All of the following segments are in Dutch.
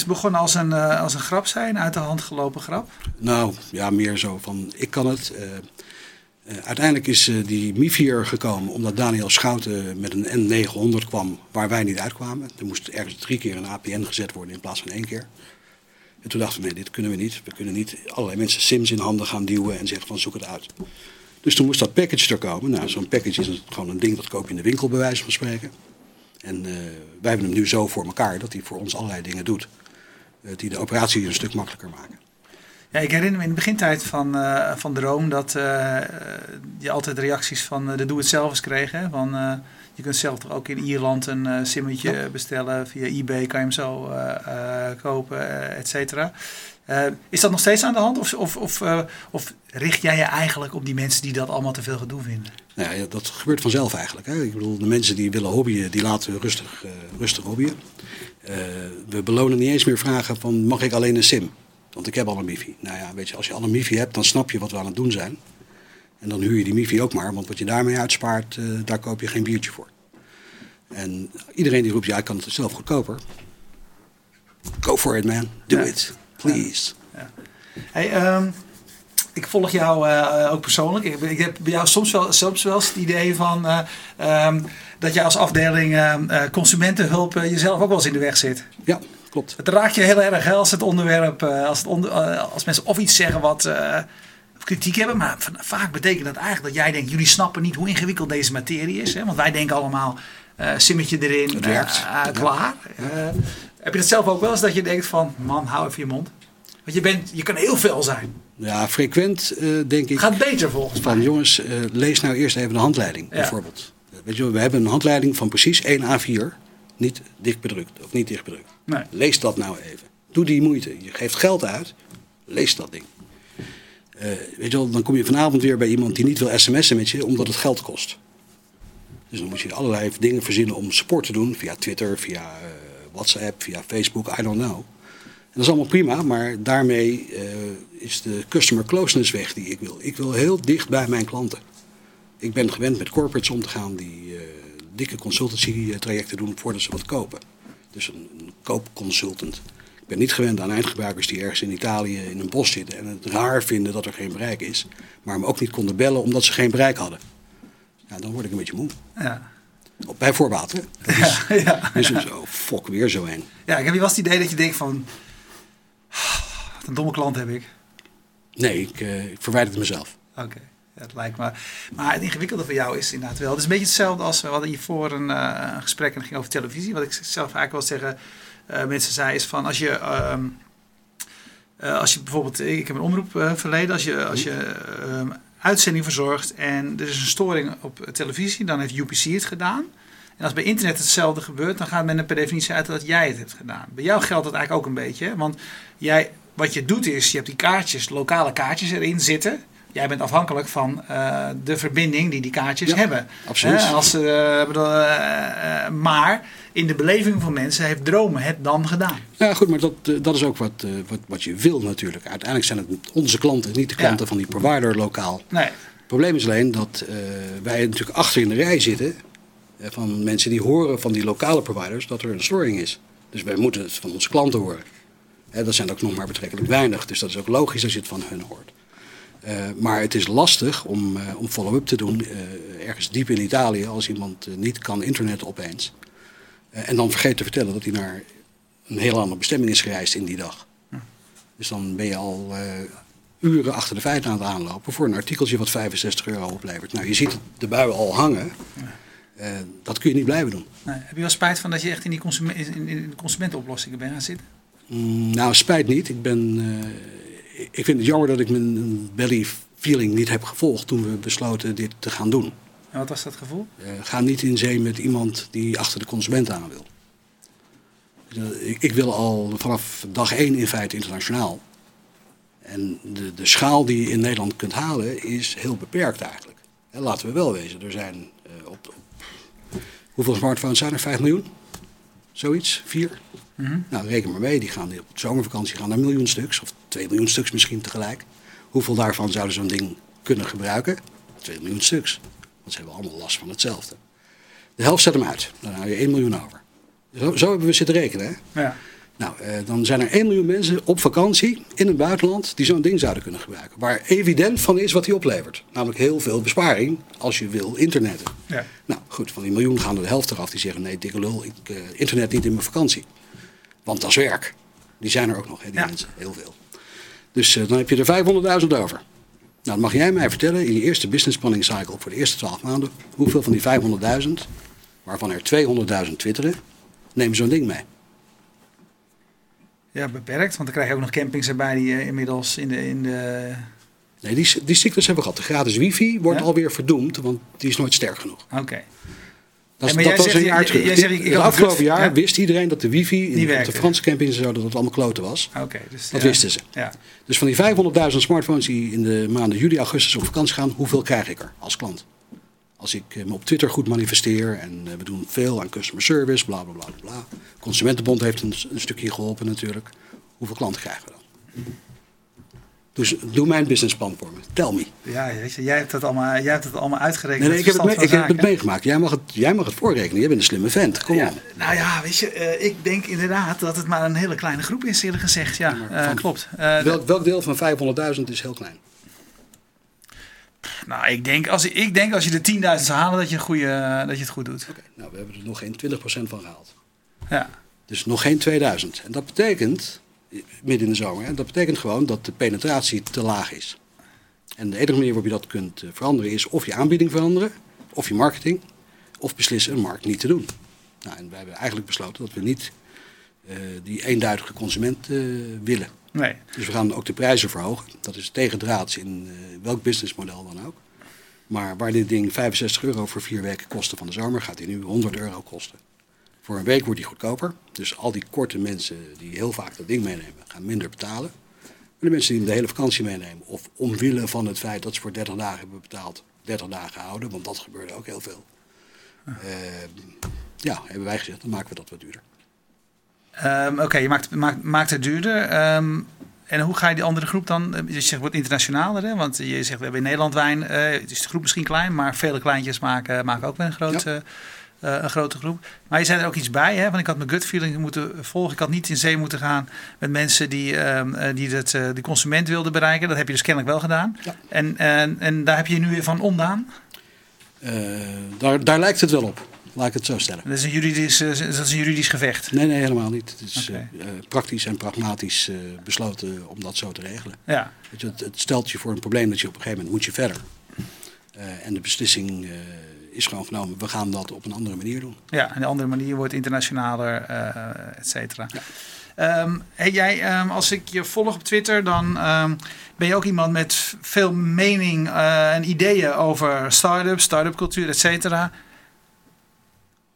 Is begonnen als een, uh, als een grap zijn, uit de hand gelopen grap? Nou, ja, meer zo van ik kan het. Uh, uh, uiteindelijk is die MIFIR gekomen omdat Daniel Schouten met een N900 kwam waar wij niet uitkwamen. Er moest ergens drie keer een APN gezet worden in plaats van één keer. En toen dachten we, nee, dit kunnen we niet. We kunnen niet allerlei mensen sims in handen gaan duwen en zeggen van zoek het uit. Dus toen moest dat package er komen. Nou, zo'n package is gewoon een ding dat koop je in de winkel bij wijze van spreken. En wij hebben hem nu zo voor elkaar dat hij voor ons allerlei dingen doet. Uh, die de operatie een stuk makkelijker maken. Ja, ik herinner me in de begintijd van, uh, van Droom dat je altijd reacties van de doe-het-zelfers kreeg. Hè? Van, je kunt zelf toch ook in Ierland een simmetje bestellen. Via eBay kan je hem zo kopen, et cetera. Is dat nog steeds aan de hand? Of, of, of, of richt jij je eigenlijk op die mensen die dat allemaal te veel gedoe vinden? Nou ja, dat gebeurt vanzelf eigenlijk. Hè. Ik bedoel, de mensen die willen hobbyen, die laten rustig, uh, rustig hobbyen. We belonen niet eens meer vragen van, mag ik alleen een sim? Want ik heb al een MIFI. Nou ja, weet je, als je al een MIFI hebt, dan snap je wat we aan het doen zijn. En dan huur je die MIFI ook maar, want wat je daarmee uitspaart, daar koop je geen biertje voor. En iedereen die roept, ja, ik kan het zelf goedkoper. Go for it, man. Do ja. it. Please. Ja. Hey, um ik volg jou uh, ook persoonlijk. Ik, ik, heb bij jou soms wel, soms wel eens het idee van uh, um, dat jij als afdeling uh, consumentenhulp jezelf ook wel eens in de weg zit. Ja, klopt. Het raakt je heel erg hè, als het onderwerp, als, het onder, als mensen of iets zeggen wat kritiek hebben, maar vaak betekent dat eigenlijk dat jij denkt, jullie snappen niet hoe ingewikkeld deze materie is. Hè? Want wij denken allemaal, simmetje erin, het werkt. klaar. Heb je dat zelf ook wel eens dat je denkt van, man, hou even je mond. Want je, bent, je kan heel veel zijn. Ja, frequent uh, denk ik. Gaat beter volgens mij. Van jongens, uh, lees nou eerst even de handleiding, ja. bijvoorbeeld. Weet je, we hebben een handleiding van precies 1 A4, niet dicht bedrukt of niet dicht bedrukt. Nee. Lees dat nou even. Doe die moeite. Je geeft geld uit, lees dat ding. Uh, weet je wel, dan kom je vanavond weer bij iemand die niet wil sms'en met je, omdat het geld kost. Dus dan moet je allerlei dingen verzinnen om support te doen via Twitter, via WhatsApp, via Facebook, I don't know. Dat is allemaal prima, maar daarmee uh, is de customer closeness weg die ik wil. Ik wil heel dicht bij mijn klanten. Ik ben gewend met corporates om te gaan die uh, dikke consultancy trajecten doen voordat ze wat kopen. Dus een, een koopconsultant. Ik ben niet gewend aan eindgebruikers die ergens in Italië in een bos zitten en het raar vinden dat er geen bereik is. Maar me ook niet konden bellen omdat ze geen bereik hadden. Ja, dan word ik een beetje moe. Ja. Bij voorbaat, hè? Dat is, ja, ja, is ja. zo, fok, weer zo een. Ja, ik heb je wel het idee dat je denkt van... Wat een domme klant heb ik. Nee, ik, uh, ik verwijder het mezelf. Oké, okay. het lijkt me. Maar het ingewikkelde voor jou is inderdaad wel. Het is een beetje hetzelfde als we hadden hiervoor een, uh, een gesprek en het ging over televisie. Wat ik zelf eigenlijk wil zeggen, uh, mensen zei is van als je. Uh, als je bijvoorbeeld, ik heb een omroep verleden, als je, als je ehm, uitzending verzorgt en er is een storing op televisie, dan heeft UPC het gedaan. En als bij internet hetzelfde gebeurt, dan gaat men er per definitie uit dat jij het hebt gedaan. Bij jou geldt dat eigenlijk ook een beetje. Want jij, wat je doet is, je hebt die kaartjes, lokale kaartjes erin zitten. Jij bent afhankelijk van uh, de verbinding die die kaartjes ja, hebben. Absoluut. Als, uh, bedoel, maar in de beleving van mensen heeft dromen het dan gedaan. Ja, goed, maar dat, dat is ook wat, wat, wat je wil natuurlijk. Uiteindelijk zijn het onze klanten, niet de klanten ja. van die provider lokaal. Nee. Het probleem is alleen dat wij natuurlijk achter in de rij zitten van mensen die horen van die lokale providers dat er een storing is. Dus wij moeten het van onze klanten horen. Hè, dat zijn ook nog maar betrekkelijk weinig, dus dat is ook logisch als je het van hun hoort. Uh, maar het is lastig om, uh, om follow-up te doen uh, ergens diep in Italië als iemand niet kan internetten opeens. En dan vergeet te vertellen dat hij naar een heel andere bestemming is gereisd in die dag. Hm. Dus dan ben je al uren achter de feiten aan het aanlopen voor een artikeltje wat 65 euro oplevert. Nou, je ziet de buien al hangen. Uh, dat kun je niet blijven doen. Nee. Heb je wel spijt van dat je echt in, die consument, in, in de consumentenoplossingen bent gaan zitten? Mm, nou, spijt niet. Ik, ben, uh, ik vind het jammer dat ik mijn belly feeling niet heb gevolgd toen we besloten dit te gaan doen. En wat was dat gevoel? Uh, ga niet in zee met iemand die achter de consument aan wil. Ik, ik wil al vanaf dag één in feite internationaal. En de, de schaal die je in Nederland kunt halen is heel beperkt eigenlijk. En laten we wel wezen, er zijn op, op Hoeveel smartphones zijn er? 5 miljoen? Zoiets? 4? Mm -hmm. Nou, reken maar mee. Die gaan op zomervakantie gaan naar een miljoen stuks. Of 2 miljoen stuks misschien tegelijk. Hoeveel daarvan zouden zo'n ding kunnen gebruiken? 2 miljoen stuks. Want ze hebben allemaal last van hetzelfde. De helft zet hem uit. Dan hou je 1 miljoen over. Zo, zo hebben we zitten rekenen. Hè? Ja. Nou, eh, dan zijn er 1 miljoen mensen op vakantie in het buitenland die zo'n ding zouden kunnen gebruiken. Waar evident van is wat die oplevert. Namelijk heel veel besparing als je wil internetten. Ja. Nou goed, van die miljoen gaan er de helft eraf die zeggen nee, dikke lul, ik eh, internet niet in mijn vakantie. Want dat is werk. Die zijn er ook nog, hè, die Ja. mensen, heel veel. Dus eh, dan heb je er 500.000 over. Nou, dan mag jij mij vertellen in die eerste business planning cycle voor de eerste 12 maanden, hoeveel van die 500.000, waarvan er 200.000 twitteren, nemen zo'n ding mee. ja, beperkt. Want dan krijg je ook nog campings erbij die eh, inmiddels in de... In de... Nee, die, die cyclus hebben we gehad. De gratis wifi wordt Ja? alweer verdoemd, want die is nooit sterk genoeg. Oké. Dat, dat was een jaar terug. jij zegt, ik- ik het afgelopen jaar ja. wist iedereen dat de wifi in op de Franse campings en zo, dat het allemaal kloten was. Dus, Dat ja. wisten ze. Ja. Dus van die 500.000 smartphones die in de maanden juli, augustus op vakantie gaan, hoeveel krijg ik er als klant? Als ik eh, me op Twitter goed manifesteer en eh, we doen veel aan customer service, bla bla bla bla. Consumentenbond heeft een, een stukje geholpen natuurlijk. Hoeveel klanten krijgen we dan? Dus doe mijn businessplan voor me. Tell me. Ja, weet je, jij hebt het allemaal, jij hebt het allemaal uitgerekend. Nee, nee, ik heb het, ik heb het meegemaakt. Jij mag het, jij mag het voorrekenen. Jij bent een slimme vent. Kom Ja, op. nou ja, weet je, eh, ik denk inderdaad dat het maar een hele kleine groep is, eerlijk gezegd. Ja, maar eh, van- klopt. Eh, Welk, welk deel van 500.000 is heel klein? nou, ik denk, als, ik denk als je de 10.000 zou halen, dat je, een goede, eh, dat je het goed doet. Oké, nou, we hebben er nog geen 20% van gehaald. Ja, Dus nog geen 2000. En dat betekent, midden in de zomer, hè, dat betekent gewoon dat de penetratie te laag is. En de enige manier waarop je dat kunt eh, veranderen is of je aanbieding veranderen, of je marketing, of beslissen een markt niet te doen. Nou, en wij hebben eigenlijk besloten dat we niet eh, die eenduidige consument eh, willen. nee. Dus we gaan ook de prijzen verhogen. Dat is tegendraads in welk businessmodel dan ook. Maar waar dit ding 65 euro voor vier weken kostte van de zomer, gaat hij nu 100 euro kosten. Voor een week wordt hij goedkoper. Dus al die korte mensen die heel vaak dat ding meenemen, gaan minder betalen. Maar de mensen die hem de hele vakantie meenemen, of omwille van het feit dat ze voor 30 dagen hebben betaald, 30 dagen houden, want dat gebeurde ook heel veel. Eh, ja, hebben wij gezegd, dan maken we dat wat duurder. Ehm, Oké, je maakt, maakt, maakt het duurder. Ehm, en hoe ga je die andere groep dan? eh, Je zegt wat internationaler, hè? Want je zegt we hebben in Nederland wijn. eh is de groep misschien klein, maar vele kleintjes maken, maken ook wel een grote, eh, een grote groep. Maar je zei er ook iets bij, hè? Want ik had mijn gut feeling moeten volgen. Ik had niet in zee moeten gaan met mensen die, ehm, eh, die het, eh, de consument wilden bereiken. Dat heb je dus kennelijk wel gedaan. Ja. En, en, en daar heb je nu weer van ondaan. Eh, daar, daar lijkt het wel op, laat ik het zo stellen. Dat is een juridisch, dat is een juridisch gevecht. Nee, nee, helemaal niet. Het is praktisch en pragmatisch eh, besloten om dat zo te regelen. Ja, Weet je, het, het stelt je voor een probleem dat je op een gegeven moment moet je verder. Eh, en de beslissing eh, is gewoon genomen, we gaan dat op een andere manier doen. Ja, en de andere manier wordt internationaler, eh et cetera. Ehm, hey, jij, ehm, als ik je volg op Twitter, dan ehm, ben je ook iemand met veel mening eh, en ideeën over start-ups, start-up cultuur, et cetera.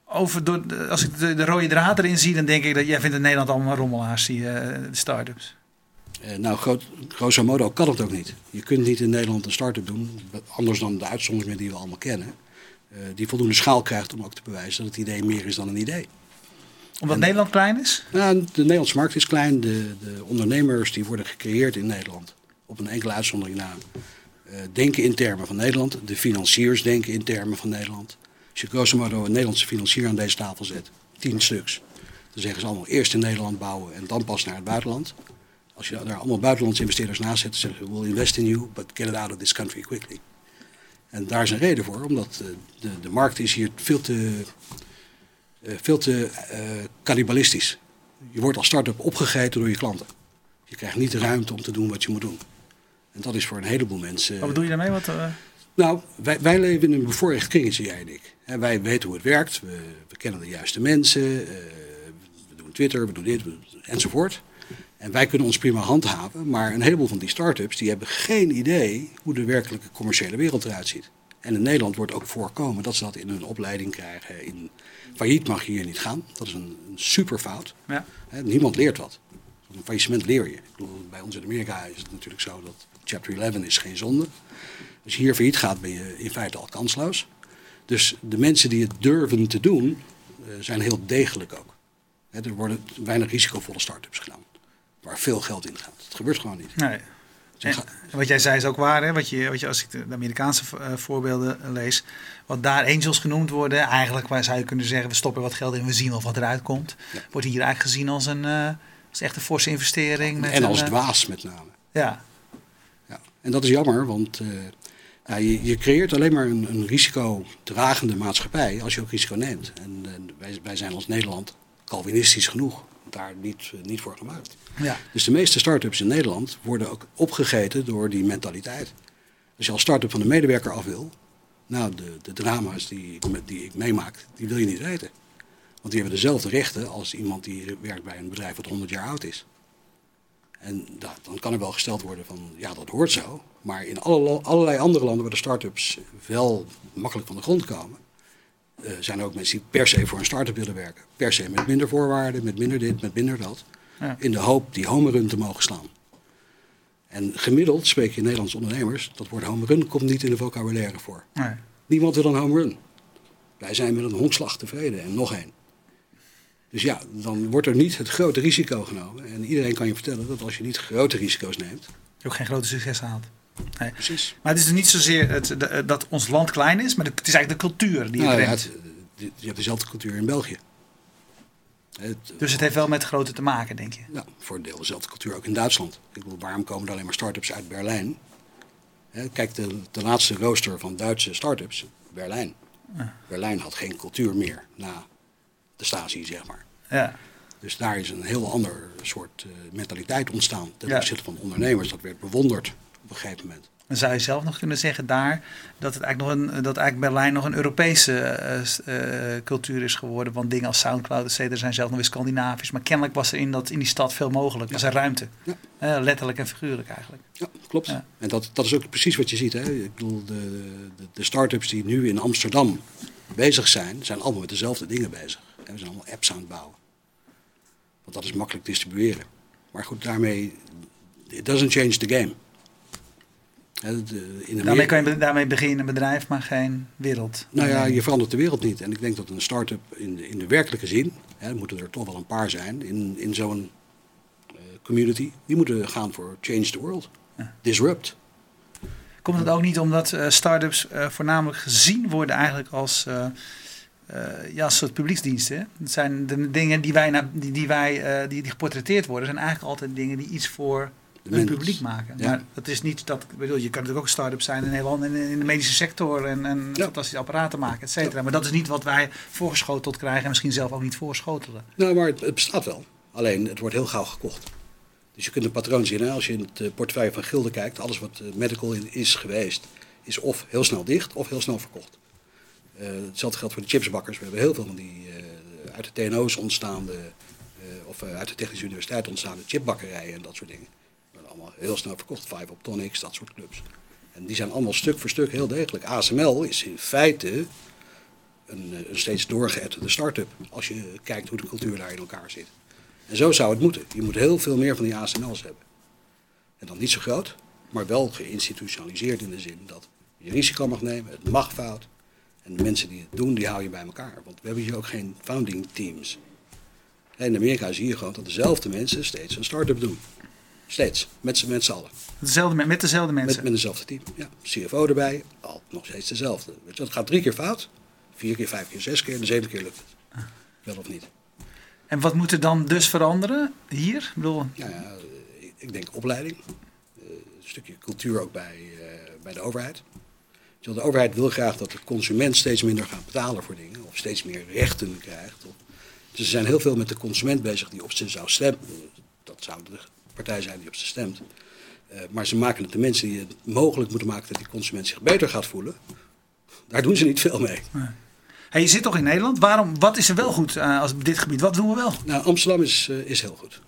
Over, door, als ik de, de rode draad erin zie, dan denk ik dat jij vindt in Nederland allemaal rommelaars, die de start-ups. Nou, groot, grosso modo kan het ook niet. Je kunt niet in Nederland een start-up doen, anders dan de uitzonderingen die we allemaal kennen. Eh, die voldoende schaal krijgt om ook te bewijzen dat het idee meer is dan een idee. Omdat En- Nederland klein is? Nou, de Nederlandse markt is klein. De, de ondernemers die worden gecreëerd in Nederland, op een enkele uitzondering na, eh, denken in termen van Nederland. De financiers denken in termen van Nederland. Als je grosso modo een Nederlandse financier aan deze tafel zet, tien stuks, dan zeggen ze allemaal eerst in Nederland bouwen en dan pas naar het buitenland. Als je daar allemaal buitenlandse investeerders naast zet, dan zeggen ze, we'll invest in you, but get it out of this country quickly. En daar is een reden voor, omdat eh, de, de markt is hier veel te, eh, veel te eh, cannibalistisch. Je wordt als start-up opgegeten door je klanten. Je krijgt niet de ruimte om te doen wat je moet doen. En dat is voor een heleboel mensen. Wat bedoel je daarmee? Wat, Nou, wij, wij leven in een bevoorrecht kringetje, jij en ik. En wij weten hoe het werkt. We, we kennen de juiste mensen. we doen Twitter, we doen dit, we doen- enzovoort. En wij kunnen ons prima handhaven. Maar een heleboel van die start-ups die hebben geen idee hoe de werkelijke commerciële wereld eruit ziet. En in Nederland wordt ook voorkomen dat ze dat in hun opleiding krijgen. In failliet mag je hier niet gaan. Dat is een, een superfout. ja. Niemand leert wat. Een faillissement leer je. Ik bedoel, bij ons in Amerika is het natuurlijk zo dat chapter 11 is geen zonde. Als je hier failliet gaat ben je in feite al kansloos. Dus de mensen die het durven te doen eh, zijn heel degelijk ook. Er worden weinig risicovolle start-ups gedaan. Waar veel geld in gaat. Het gebeurt gewoon niet. Nee. Dus En, wat jij zei is ook waar, hè? Wat je, wat je, als ik de Amerikaanse eh, voorbeelden lees, wat daar angels genoemd worden, eigenlijk waar zou je kunnen zeggen, we stoppen wat geld in, we zien wel wat eruit komt, Ja. wordt hier eigenlijk gezien als een, eh, is echt een forse investering. Met en als een, eh, dwaas met name. Ja, Ja. En dat is jammer, want ja, je, je creëert alleen maar een, een risicodragende maatschappij als je ook risico neemt. En, en wij, wij zijn als Nederland Calvinistisch genoeg daar niet, eh, niet voor gemaakt. ja. Dus de meeste start-ups in Nederland worden ook opgegeten door die mentaliteit. Als je als start-up van de medewerker af wil, nou, de, de drama's die die ik meemaak, die wil je niet weten. Want die hebben dezelfde rechten als iemand die werkt bij een bedrijf dat 100 jaar oud is. En da- dan kan er wel gesteld worden van, ja, dat hoort zo. Maar in alle, allerlei andere landen waar de start-ups wel makkelijk van de grond komen, eh, zijn ook mensen die per se voor een start-up willen werken. Per se met minder voorwaarden, met minder dit, met minder dat. Ja. In de hoop die home run te mogen slaan. En gemiddeld spreek je Nederlandse ondernemers, dat woord home run komt niet in de vocabulaire voor. Nee. Niemand wil een home run. Wij zijn met een honkslag tevreden en nog één. Dus ja, dan wordt er niet het grote risico genomen. En iedereen kan je vertellen dat als je niet grote risico's neemt. Ook geen grote succes haalt. Nee. Precies. Maar het is dus niet zozeer het, de- dat ons land klein is, maar het is eigenlijk de cultuur die Nou, ja, remt. je hebt dezelfde cultuur in België. Het, Dus het heeft wel met grootte te maken, denk je. Ja, voor een deel dezelfde cultuur ook in Duitsland. Ik bedoel, waarom komen er alleen maar start-ups uit Berlijn? Hè, Kijk, de, de laatste rooster van Duitse start-ups, Berlijn. Berlijn had geen cultuur meer na de Stasi, zeg maar. Ja. Dus daar is een heel ander soort eh, mentaliteit ontstaan ten Ja. opzichte van ondernemers. Dat werd bewonderd een gegeven moment. Dan zou je zelf nog kunnen zeggen daar dat, het eigenlijk nog een, dat eigenlijk Berlijn nog een Europese eh, eh, cultuur is geworden. Want dingen als Soundcloud, et cetera, zijn zelf nog weer Scandinavisch. Maar kennelijk was er in, dat, in die stad veel mogelijk. Was er ruimte. Ja. Eh, letterlijk en figuurlijk eigenlijk. Ja, klopt. Ja. En dat, dat is ook precies wat je ziet. Hè. Ik bedoel, de, de, de start-ups die nu in Amsterdam bezig zijn, zijn allemaal met dezelfde dingen bezig. En we zijn allemaal apps aan het bouwen. Want dat is makkelijk distribueren. Maar goed, daarmee, it doesn't change the game. In Daarmee, kan je, daarmee begin je een bedrijf, maar geen wereld. Nou ja, je verandert de wereld niet. En ik denk dat een start-up in de, in de werkelijke zin, hè, moeten er toch wel een paar zijn in, in zo'n eh, community, die moeten gaan voor change the world. Ja. Disrupt. Komt het ook niet omdat eh start-ups eh, voornamelijk gezien worden eigenlijk als ja, soort publieksdiensten? hè? Het zijn de dingen die wij, die, die, wij die, die geportretteerd worden, zijn eigenlijk altijd dingen die iets voor Mensen. publiek maken. Ja. Maar dat is niet dat, bedoel, je kan natuurlijk ook een start-up zijn in Nederland en in de medische sector en, en Ja. fantastische apparaten maken, et cetera. Maar dat is niet wat wij voorgeschoteld krijgen en misschien zelf ook niet voorschotelen. Nou, maar het, het bestaat wel. Alleen, het wordt heel gauw gekocht. Dus je kunt een patroon zien. Hè? Als je in het eh, portefeuille van Gilde kijkt, alles wat eh, medical in- is geweest, is of heel snel dicht of heel snel verkocht. Eh, hetzelfde geldt voor de chipsbakkers. We hebben heel veel van die uit de TNO's ontstaande, of uit de Technische Universiteit ontstaande chipbakkerijen en dat soort dingen. Allemaal heel snel verkocht. Five Optonics, dat soort clubs. En die zijn allemaal stuk voor stuk heel degelijk. ASML is in feite een, eh, steeds doorgeëtterde start-up. Als je kijkt hoe de cultuur daar in elkaar zit. En zo zou het moeten. Je moet heel veel meer van die ASML's hebben. En dan niet zo groot, maar wel geïnstitutionaliseerd in de zin dat je risico mag nemen, het mag fout. En de mensen die het doen, die hou je bij elkaar. Want we hebben hier ook geen founding teams. In Amerika zie je gewoon dat dezelfde mensen steeds een start-up doen. Steeds, met z'n met z'n allen. Dezelfde, met dezelfde mensen. Met, met dezelfde team. Ja, CFO erbij, al nog steeds dezelfde. Het gaat drie keer fout, vier keer, vijf keer, zes keer, de zevende keer lukt het. Wel of niet? En wat moet er dan dus veranderen hier? Ik bedoel, ja, eh, ik denk opleiding. Eh, Een stukje cultuur ook bij, eh, bij de overheid. De overheid wil graag dat de consument steeds minder gaat betalen voor dingen. Of steeds meer rechten krijgt. Of- Dus er zijn heel veel met de consument bezig die op ze zou stemmen. Dat zou de partij zijn die op ze stemt. Eh, maar ze maken het de mensen die het mogelijk moeten maken dat die consument zich beter gaat voelen. Daar doen ze niet veel mee. hey, je zit toch in Nederland? Waarom, wat is er wel goed eh, als op dit gebied? Wat doen we wel? Nou, Amsterdam is, eh, is heel goed.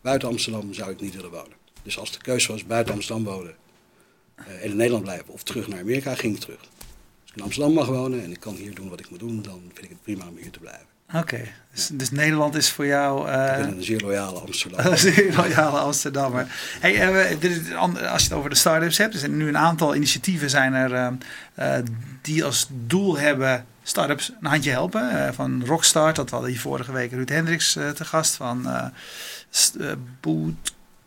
Buiten Amsterdam zou ik niet willen wonen. Dus als de keuze was buiten Amsterdam wonen en in Nederland blijven of terug naar Amerika, ging ik terug. Als ik in Amsterdam mag wonen en ik kan hier doen wat ik moet doen, dan vind ik het prima om hier te blijven. Oké, dus, dus Nederland is voor jou... Ik eh ben een zeer loyale Amsterdam. Zeer loyale Amsterdammer. Hey, eh, dit is- als je het over de start-ups hebt, er zijn nu een aantal initiatieven zijn er, eh, eh, die als doel hebben start-ups een handje helpen. Van Rockstart, dat we hadden hier vorige week Ruud Hendricks te gast van Boot,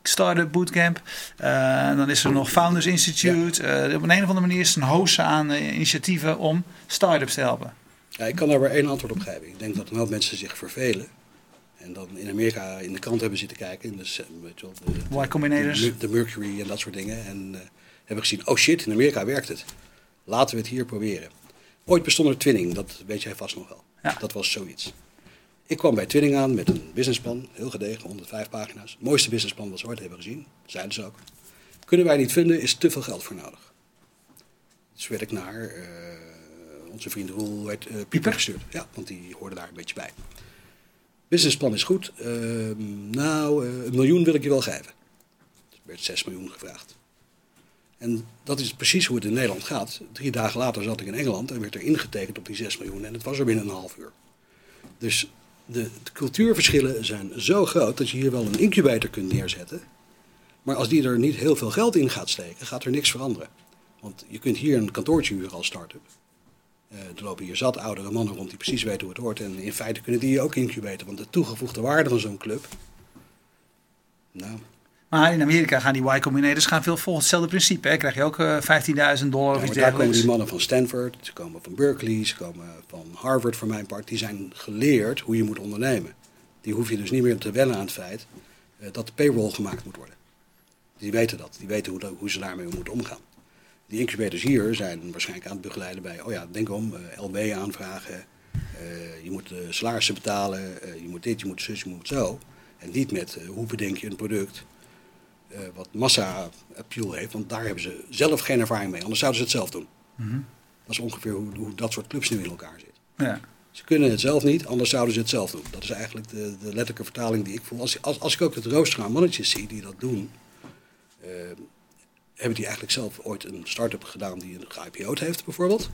Startup Bootcamp. En dan is er nog Founders Institute. Op een, een of andere manier is het een host aan initiatieven om start-ups te helpen. Ja, ik kan daar maar één antwoord op geven. Ik denk dat een hoop mensen zich vervelen. En dan in Amerika in de krant hebben zitten kijken. In de, weet je wel, de, Y Combinators. de, de Mercury en dat soort dingen. En eh, hebben gezien, oh shit, in Amerika werkt het. Laten we het hier proberen. Ooit bestond er Twinning, dat weet jij vast nog wel. Ja. Dat was zoiets. Ik kwam bij Twinning aan met een businessplan, heel gedegen, 105 pagina's. Het mooiste businessplan wat ze ooit hebben gezien, zeiden ze ook. Kunnen wij niet vinden, is te veel geld voor nodig. Dus werd ik naar eh, onze vriend Roel werd, eh, Pieper Pieper? gestuurd. Ja, want die hoorde daar een beetje bij. Businessplan is goed. Ehm, nou, eh, een miljoen wil ik je wel geven. Er werd 6 miljoen gevraagd. En dat is precies hoe het in Nederland gaat. Drie dagen later zat ik in Engeland en werd er ingetekend op die 6 miljoen. En het was er binnen een half uur. Dus de, de cultuurverschillen zijn zo groot dat je hier wel een incubator kunt neerzetten. Maar als die er niet heel veel geld in gaat steken, gaat er niks veranderen. Want je kunt hier een kantoortje huren als start-up. Eh, er lopen hier zat oudere mannen rond die precies weten hoe het hoort. En in feite kunnen die je ook incubaten. Want de toegevoegde waarde van zo'n club. Nou, Maar in Amerika gaan die Y Combinators gaan veel volgens hetzelfde principe. Hè? Krijg je ook eh, 15.000 dollar Ja, of iets daar komen dergelijks. die mannen van Stanford, ze komen van Berkeley, ze komen van Harvard voor mijn part. Die zijn geleerd hoe je moet ondernemen. Die hoef je dus niet meer te wennen aan het feit eh, dat de payroll gemaakt moet worden. Die weten dat, die weten hoe, hoe ze daarmee moeten omgaan. Die incubators hier zijn waarschijnlijk aan het begeleiden bij, oh ja, denk om, eh, LB aanvragen, eh, je moet eh, salarissen betalen, je moet dit, je moet zus, je moet zo. En niet met hoe bedenk je een product wat massa-appeal heeft, want daar hebben ze zelf geen ervaring mee, anders zouden ze het zelf doen. Mhm. Dat is ongeveer hoe, hoe dat soort clubs nu in elkaar zitten. Ja. Ze kunnen het zelf niet, anders zouden ze het zelf doen. Dat is eigenlijk de, de letterlijke vertaling die ik voel. Als, als, als ik ook het rooster aan mannetjes zie die dat doen, hebben die eigenlijk zelf ooit een start-up gedaan die een ge-IPO'd heeft bijvoorbeeld?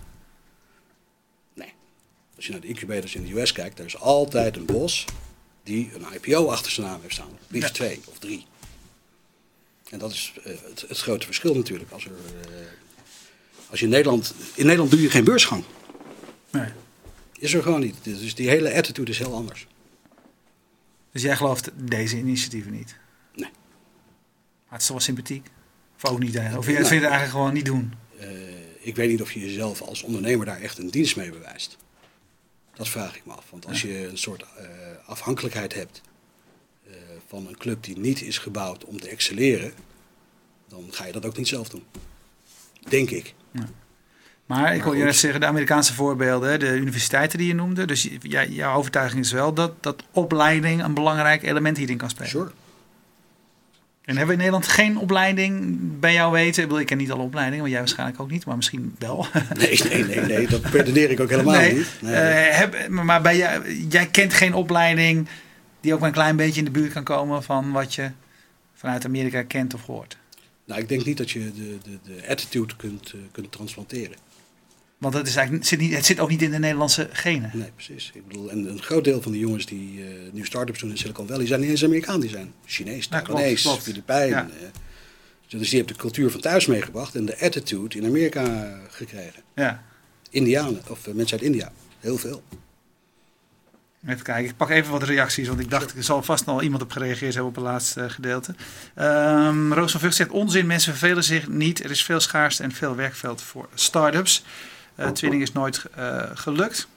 Nee. Als je naar de incubators in de US kijkt, daar is altijd een bos die een IPO achter zijn naam heeft staan. Liefst Ja. twee of drie. En dat is eh, het, het grote verschil natuurlijk. Als, er, eh, als je in Nederland... In Nederland doe je geen beursgang. Nee. Is er gewoon niet. Dus die hele attitude is heel anders. Dus jij gelooft deze initiatieven niet? Nee. Maar het is toch wel sympathiek? Of ook niet eigenlijk? Of je Nou. vindt het eigenlijk gewoon niet doen? Eh, ik weet niet of je jezelf als ondernemer daar echt een dienst mee bewijst. Dat vraag ik me af. Want als je een soort eh, afhankelijkheid hebt eh, van een club die niet is gebouwd om te excelleren, dan ga je dat ook niet zelf doen. Denk ik. Maar ik je goed. net zeggen, de Amerikaanse voorbeelden, de universiteiten die je noemde. Dus jij- jouw overtuiging is wel dat, dat opleiding een belangrijk element hierin kan spelen. Sure. En hebben we in Nederland geen opleiding bij jou weten? Ik bedoel, ik ken niet alle opleidingen, maar jij waarschijnlijk ook niet, maar misschien wel. Nee, nee, nee, nee, dat pretendeer ik ook helemaal Nee, niet. Nee, eh, heb, maar bij jou, jij kent geen opleiding die ook maar een klein beetje in de buurt kan komen van wat je vanuit Amerika kent of hoort. nou, ik denk niet dat je de, de, de attitude kunt, eh, kunt transplanteren. Want het, is eigenlijk, het, zit niet, het zit ook niet in de Nederlandse genen. Nee, precies. Ik bedoel, en een groot deel van de jongens die eh, nu start-ups doen in Silicon Valley zijn niet eens Amerikaan, die zijn Chinees, Ja, Taiwanese, klopt. Filipijn. Ja. eh. dus die hebben de cultuur van thuis meegebracht en de attitude in Amerika gekregen. Ja. Indianen, of eh, mensen uit India, heel veel. Even kijken, ik pak even wat reacties, want ik dacht, er zal vast al iemand op gereageerd hebben op het laatste gedeelte. Ehm Roos van Vught zegt, onzin, mensen vervelen zich niet. Er is veel schaarste en veel werkveld voor start-ups. Eh twinning is nooit eh, gelukt.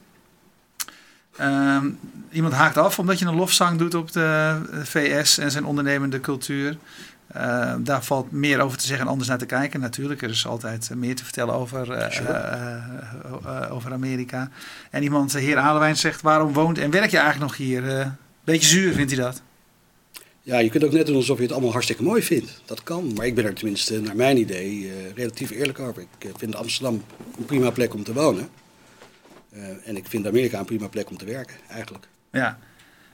Ehm, iemand haakt af omdat je een lofzang doet op de eh, VS en zijn ondernemende cultuur. Eh, daar valt meer over te zeggen en anders naar te kijken. Natuurlijk, er is altijd meer te vertellen over, Sure. over Amerika. En iemand, de heer Alewijn, zegt: waarom woont en werk je eigenlijk nog hier? Beetje zuur vindt hij dat. Ja, je kunt ook net doen alsof je het allemaal hartstikke mooi vindt. Dat kan, maar ik ben er tenminste, naar mijn idee, eh, relatief eerlijk over. Ik eh, vind Amsterdam een prima plek om te wonen. Eh, en ik vind Amerika een prima plek om te werken, eigenlijk. Ja.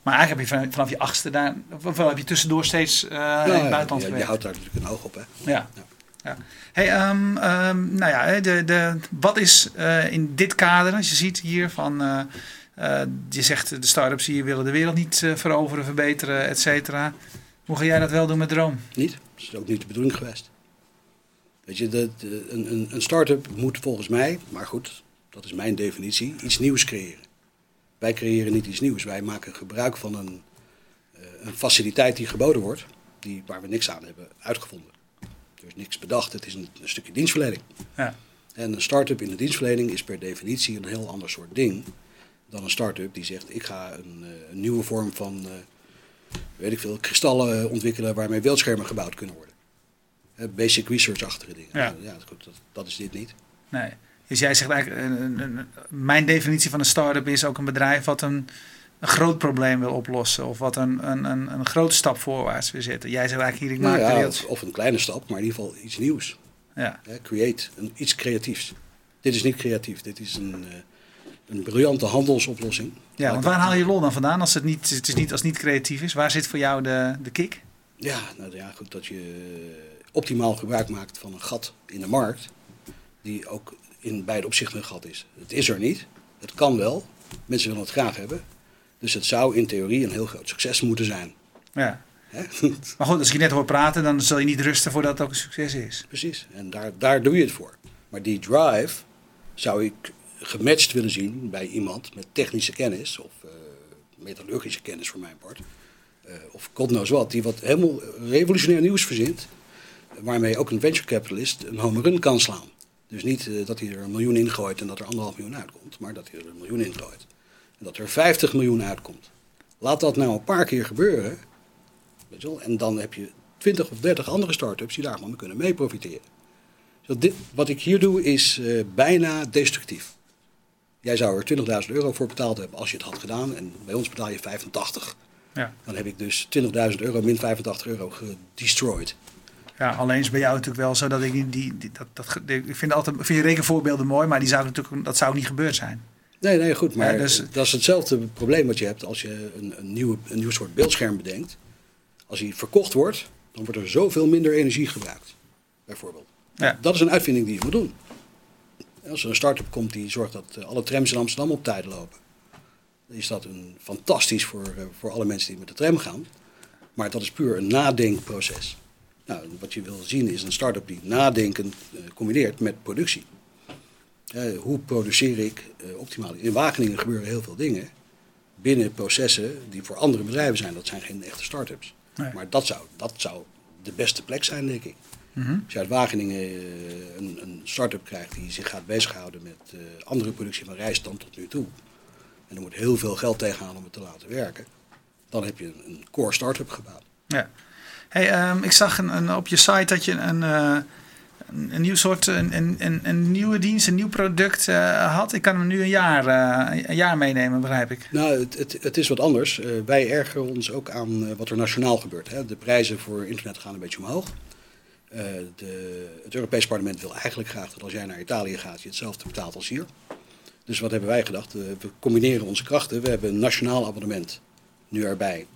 Maar eigenlijk heb je van- vanaf je achtste daar, of heb je tussendoor steeds eh, in het buitenland ja, je houdt daar natuurlijk een oog op, hè. Ja. Ja. ja. Hey, ehm, ehm, nou ja, de, de, wat is in dit kader, als je ziet hier van, eh, je zegt de start-ups hier willen de wereld niet eh, veroveren, verbeteren, et cetera. Hoe ga jij dat wel doen met Droom? Niet? Dat is ook niet de bedoeling geweest. Weet je, de, de- een, een, een start-up moet volgens mij, maar goed, dat is mijn definitie, iets nieuws creëren. Wij creëren niet iets nieuws. Wij maken gebruik van een, eh, een faciliteit die geboden wordt, die, waar we niks aan hebben uitgevonden. Er is niks bedacht, het is een, een stukje dienstverlening. Ja. En een start-up in de dienstverlening is per definitie een heel ander soort ding dan een start-up die zegt: ik ga een, eh, een nieuwe vorm van, eh, weet ik veel, kristallen ontwikkelen waarmee beeldschermen gebouwd kunnen worden. Basic research-achtige dingen. Ja. ja goed, dat, dat is dit niet. Nee. Dus jij zegt eigenlijk, mijn definitie van een start-up is ook een bedrijf wat een, een groot probleem wil oplossen. Of wat een, een, een, een grote stap voorwaarts wil zetten. Jij zegt eigenlijk hier, ik maak Nou er ja, of, of een kleine stap, maar in ieder geval iets nieuws. Ja. Create, een, iets creatiefs. Dit is niet creatief, dit is een, eh, een briljante handelsoplossing. ja, want waar haal je lol dan vandaan als het niet, het is niet, als het niet creatief is? Waar zit voor jou de, de kick? Ja, nou ja, goed, dat je optimaal gebruik maakt van een gat in de markt, die ook in beide opzichten een gat is. Het is er niet, het kan wel, mensen willen het graag hebben, dus het zou in theorie een heel groot succes moeten zijn. Ja. Maar goed, als ik je net hoor praten, dan zul je niet rusten voordat het ook een succes is. Precies, en daar, daar doe je het voor. Maar die drive zou ik gematcht willen zien bij iemand met technische kennis of eh, metallurgische kennis voor mijn part. Eh, of god knows wat, die wat helemaal revolutionair nieuws verzint. Waarmee ook een venture capitalist een home run kan slaan. Dus niet eh, dat hij er een miljoen ingooit en dat er anderhalf miljoen uitkomt, maar dat hij er een miljoen ingooit. En dat er 50 miljoen uitkomt. Laat dat nou een paar keer gebeuren. En dan heb je 20 of 30 andere start-ups die daarvan kunnen mee profiteren. Zo, dit, wat ik hier doe is bijna destructief. Jij zou er 20.000 euro voor betaald hebben als je het had gedaan. En bij ons betaal je 85. Ja. Dan heb ik dus 20.000 euro min 85 euro gedestroyed. Ja, alleen is bij jou natuurlijk wel zo dat ik die, dat, dat, ik vind altijd vind je rekenvoorbeelden mooi, maar die zou natuurlijk, dat zou niet gebeurd zijn. Nee, nee, goed. Maar Ja, dus- dat is hetzelfde probleem wat je hebt als je een, een, nieuwe, een nieuw soort beeldscherm bedenkt. Als die verkocht wordt, dan wordt er zoveel minder energie gebruikt. Bijvoorbeeld. Ja. Dat is een uitvinding die je moet doen. Als er een start-up komt die zorgt dat eh, alle trams in Amsterdam op tijd lopen, is dat een, fantastisch voor, eh, voor alle mensen die met de tram gaan. Maar dat is puur een nadenkproces. Nou, wat je wil zien is een start-up die nadenken eh, combineert met productie. Hoe produceer ik optimaal? In Wageningen gebeuren heel veel dingen binnen processen die voor andere bedrijven zijn. Dat zijn geen echte start-ups. Nee. Maar dat zou, dat zou de beste plek zijn, denk ik. Mhm. Als je uit Wageningen eh, een, een start-up krijgt die zich gaat bezighouden met eh, andere productie van rijst dan tot nu toe. En er moet heel veel geld tegenaan om het te laten werken. Dan heb je een, een core start-up gebouwd. Ja. Hey, ehm, ik zag een, een, op je site dat je een, eh, een, nieuw soort, een, een, nieuwe dienst, een nieuw product had. Ik kan hem nu een jaar, een jaar meenemen, begrijp ik. Nou, het, het, het is wat anders. Wij ergeren ons ook aan wat er nationaal gebeurt. Hè. De prijzen voor internet gaan een beetje omhoog. Eh, de, het Europees Parlement wil eigenlijk graag dat als jij naar Italië gaat, je hetzelfde betaalt als hier. Dus wat hebben wij gedacht? We combineren onze krachten. We hebben een nationaal abonnement nu erbij.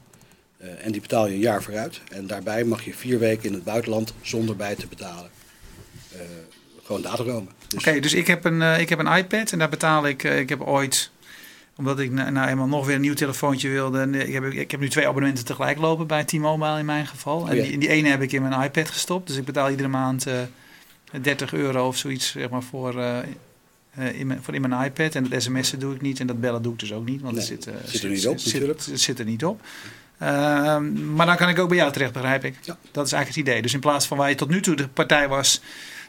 Eh, en die betaal je een jaar vooruit. En daarbij mag je vier weken in het buitenland zonder bij te betalen. eh, gewoon dataromen. Dus, Oké, dus ik heb, een, ik heb een iPad en daar betaal ik. ik heb ooit, omdat ik nou, eenmaal nog weer een nieuw telefoontje wilde. en, eh, Ik heb, ik heb nu twee abonnementen tegelijk lopen bij T-Mobile in mijn geval. En Oh ja. die, die ene heb ik in mijn iPad gestopt. Dus ik betaal iedere maand eh 30 euro of zoiets zeg maar, voor, eh, eh, in mijn, voor in mijn iPad. En dat sms'en doe ik niet en dat bellen doe ik dus ook niet. Want Nee, het zit, eh, zit er niet op, zit, natuurlijk. zit, zit er niet op. Ehm, maar dan kan ik ook bij jou terecht, begrijp ik. Ja. Dat is eigenlijk het idee. Dus in plaats van waar je tot nu toe de partij was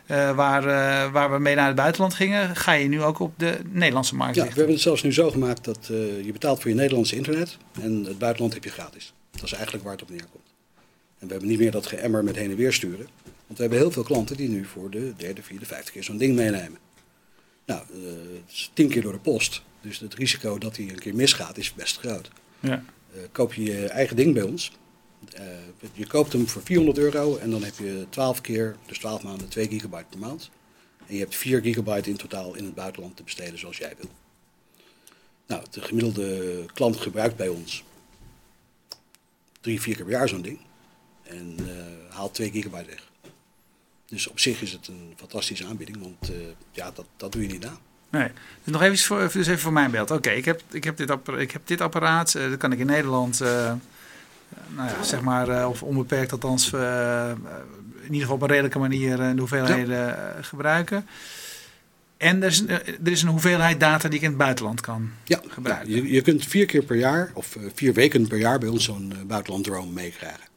eh, waar, eh, waar we mee naar het buitenland gingen, ga je nu ook op de Nederlandse markt Ja, we hebben het zelfs nu zo gemaakt dat eh, je betaalt voor je Nederlandse internet en het buitenland heb je gratis. Dat is eigenlijk waar het op neerkomt. En we hebben niet meer dat geëmmer met heen en weer sturen. Want we hebben heel veel klanten die nu voor de derde, vierde, vijfde keer zo'n ding meenemen. Nou, het is tien keer door de post. Dus het risico dat hij een keer misgaat is best groot. Ja. Koop je je eigen ding bij ons. Eh, je koopt hem voor 400 euro en dan heb je 12 keer, dus 12 maanden, 2 gigabyte per maand. En je hebt 4 gigabyte in totaal in het buitenland te besteden zoals jij wil. Nou, de gemiddelde klant gebruikt bij ons drie, vier keer per jaar zo'n ding. En eh, haalt 2 gigabyte weg. Dus op zich is het een fantastische aanbieding, want eh, ja, dat, dat doe je niet na. Nee. Dus nog even voor, dus even voor mijn beeld. Oké, ik, heb, ik, heb dit appara- ik heb dit apparaat. dat kan ik in Nederland, nou ja, zeg maar, eh, of onbeperkt althans, eh, eh, in ieder geval op een redelijke manier de hoeveelheden gebruiken. En er is, er is een hoeveelheid data die ik in het buitenland kan. Ja, gebruiken. je, je kunt vier keer per jaar of vier weken per jaar bij ons zo'n buitenland drone meekrijgen.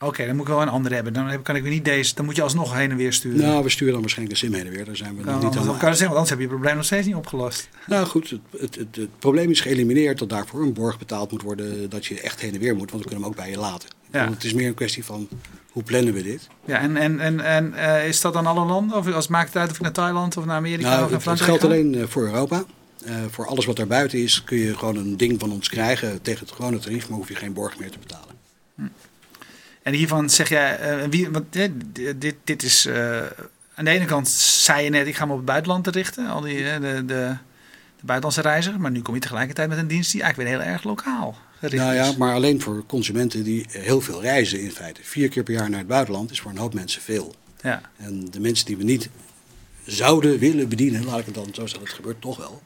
Oké, dan moet ik wel een andere hebben. Dan kan ik weer niet deze. Dan moet je alsnog heen en weer sturen. Nou, we sturen dan waarschijnlijk een sim heen en weer. Daar zijn we nog niet aan kan zeggen, want anders heb je het probleem nog steeds niet opgelost. Nou goed, het, het, het, het probleem is geëlimineerd dat daarvoor een borg betaald moet worden. Dat je echt heen en weer moet, want we kunnen hem ook bij je laten. Ja. Het is meer een kwestie van hoe plannen we dit. Ja, en, en, en, en eh, is dat dan alle landen? Of als maakt het uit of ik naar Thailand of naar Amerika Nou, of het, naar het Frankrijk geldt ga? alleen eh, voor Europa. Eh, voor alles wat daarbuiten is kun je gewoon een ding van ons krijgen tegen het gewone tarief, maar hoef je geen borg meer te betalen. En hiervan zeg jij, eh, wie, want eh, dit, dit is, eh, aan de ene kant zei je net, ik ga me op het buitenland te richten, al die, de, de, de buitenlandse reiziger, maar nu kom je tegelijkertijd met een dienst die eigenlijk weer heel erg lokaal gericht Nou ja, is. maar alleen voor consumenten die heel veel reizen in feite. Vier keer per jaar naar het buitenland is voor een hoop mensen veel. Ja, En de mensen die we niet zouden willen bedienen, laat ik het dan zo zeggen, het gebeurt toch wel.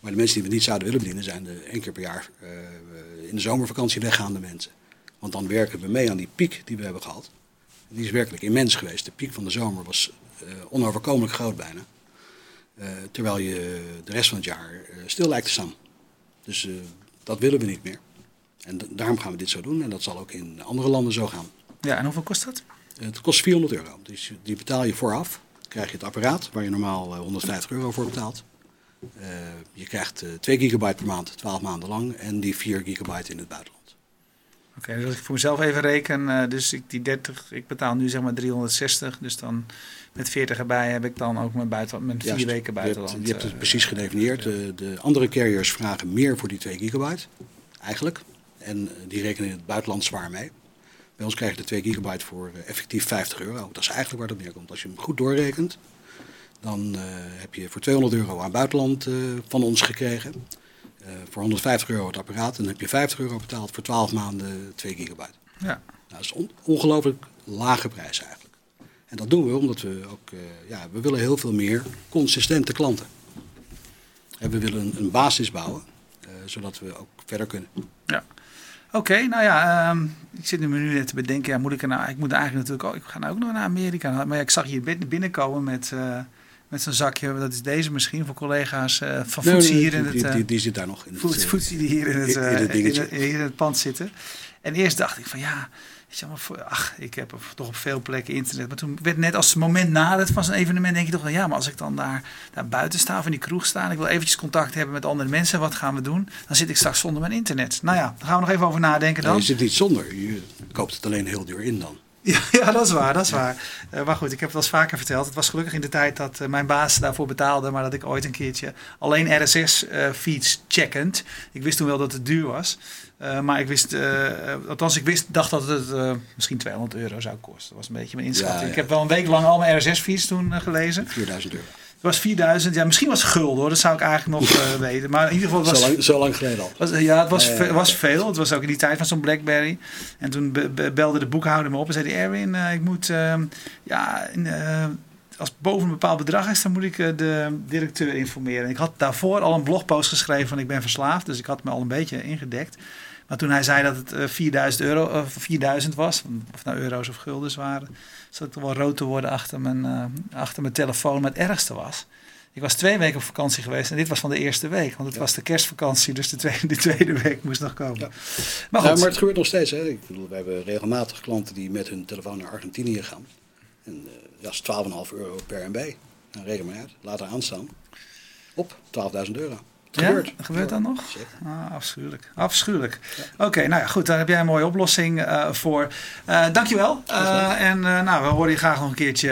Maar de mensen die we niet zouden willen bedienen zijn de één keer per jaar eh, in de zomervakantie weggaande mensen. Want dan werken we mee aan die piek die we hebben gehad. Die is werkelijk immens geweest. De piek van de zomer was eh, onoverkomelijk groot bijna. Eh, terwijl je de rest van het jaar eh, stil lijkt te staan. Dus dat willen we niet meer. En da- daarom gaan we dit zo doen. En dat zal ook in andere landen zo gaan. ja, en hoeveel kost dat? Het kost 400 euro. Dus die betaal je vooraf. Dan krijg je het apparaat waar je normaal eh, 150 euro voor betaalt. Je krijgt eh 2 gigabyte per maand, 12 maanden lang. En die 4 gigabyte in het buitenland. Oké, dus als ik voor mezelf even reken, eh, dus ik die 30, ik betaal nu zeg maar 360, dus dan met 40 erbij heb ik dan ook mijn, buitenland, mijn vier weken Je hebt, buitenland. je hebt het eh, precies gedefinieerd. De, de andere carriers vragen meer voor die 2 gigabyte. Eigenlijk. En eh, die rekenen in het buitenland zwaar mee. Bij ons krijg je de 2 gigabyte voor eh, effectief 50 euro. Dat is eigenlijk waar het neerkomt. Als je hem goed doorrekent, dan eh, heb je voor 200 euro aan buitenland eh, van ons gekregen. Eh, voor 150 euro het apparaat. En dan heb je 50 euro betaald voor 12 maanden 2 gigabyte. Ja, Nou, dat is on- ongelooflijk lage prijs eigenlijk. En dat doen we omdat we ook, eh, ja, we willen heel veel meer consistente klanten. En we willen een, een basis bouwen, eh, zodat we ook verder kunnen. Oké, nou ja, ehm, ik zit nu me nu net te bedenken, ja, moet ik er nou, ik moet eigenlijk natuurlijk ook, ik ga nou ook nog naar Amerika. Maar ja, ik zag hier bin- binnenkomen met, met zo'n zakje, dat is deze misschien voor collega's eh, van Nee, hier in die, het... eh, die, die zit daar nog in. het, Voet- eh, die hier in het, in- het in, het, hier in het pand zitten. En eerst dacht ik van ja, ach, ik heb toch op veel plekken internet. Maar toen werd net als het moment na het van zo'n evenement, denk je toch van ja, maar als ik dan daar, daar buiten sta of in die kroeg sta en ik wil eventjes contact hebben met andere mensen, wat gaan we doen? Dan zit ik straks zonder mijn internet. Nou ja, daar gaan we nog even over nadenken nee, dan. je zit niet zonder, je koopt het alleen heel duur in dan. Ja, ja, dat is waar, dat is waar. Eh, maar goed, ik heb het wel eens vaker verteld. Het was gelukkig in de tijd dat eh, mijn baas daarvoor betaalde, maar dat ik ooit een keertje alleen RSS-feeds checkend. Ik wist toen wel dat het duur was. Eh, maar ik wist, eh, althans ik wist, dacht dat het eh, misschien 200 euro zou kosten. Dat was een beetje mijn inschatting. Ja, ja. Ik heb wel een week lang al mijn RSS-feeds toen eh, gelezen. 4000 euro. Het was 4000, ja misschien was het gulden hoor, dat zou ik eigenlijk nog eh, weten. Maar in ieder geval het Zo was lang, zo lang geleden al. was, ja, het was, ja. was veel. Het was ook in die tijd van zo'n Blackberry. En toen be- be- belde de boekhouder me op en zei. Erwin, eh, ik moet... ehm, ja, in, eh, als het boven een bepaald bedrag is... dan moet ik eh, de directeur informeren. En ik had daarvoor al een blogpost geschreven van... ik ben verslaafd. Dus ik had me al een beetje ingedekt. Maar toen hij zei dat het eh, 4000 euro, of 4000 was... of nou euro's of guldens waren... zat ik toch wel rood te worden achter mijn, eh, achter mijn telefoon. Maar het ergste was... Ik was twee weken op vakantie geweest en dit was van de eerste week. Want het Ja. was de kerstvakantie, dus de tweede, de tweede week moest nog komen. Ja. Maar Ja, goed, maar het gebeurt nog steeds. Hè. Ik bedoel, we hebben regelmatig klanten die met hun telefoon naar Argentinië gaan. En eh, dat is 12,5 euro per MB. Nou, reken maar uit. Laat er aanstaan. Op 12.000 euro. Ja, gebeurt. gebeurt dat nog? Ah, afschuwelijk. Afschuwelijk. Oké, nou ja, goed. Daar heb jij een mooie oplossing eh, voor. Eh dankjewel. Eh en nou, we horen je graag nog een keertje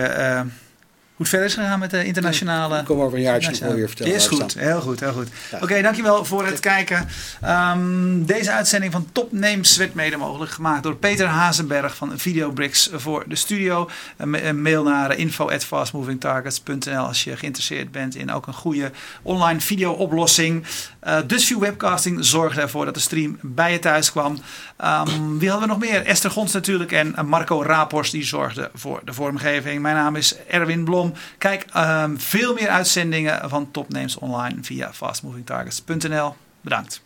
het verder is gegaan met de internationale... Ik kom over een jaartje nog wel weer vertellen. Is goed, heel goed, heel goed. Ja. Oké, dankjewel voor het kijken. Ehm, deze uitzending van Top Names werd mede mogelijk gemaakt door Peter Hazenberg van Videobricks voor de studio. Een, ma- een mail naar info@fastmovingtargets.nl als je geïnteresseerd bent in ook een goede online video oplossing. Uh, Dutchview Webcasting zorgde ervoor dat de stream bij je thuis kwam. Ehm, wie hadden we nog meer? Esther Gons natuurlijk en eh, Marco Rapors die zorgde voor de vormgeving. Mijn naam is Erwin Blom. Kijk ehm, veel meer uitzendingen van topnames online via fastmovingtargets.nl. Bedankt.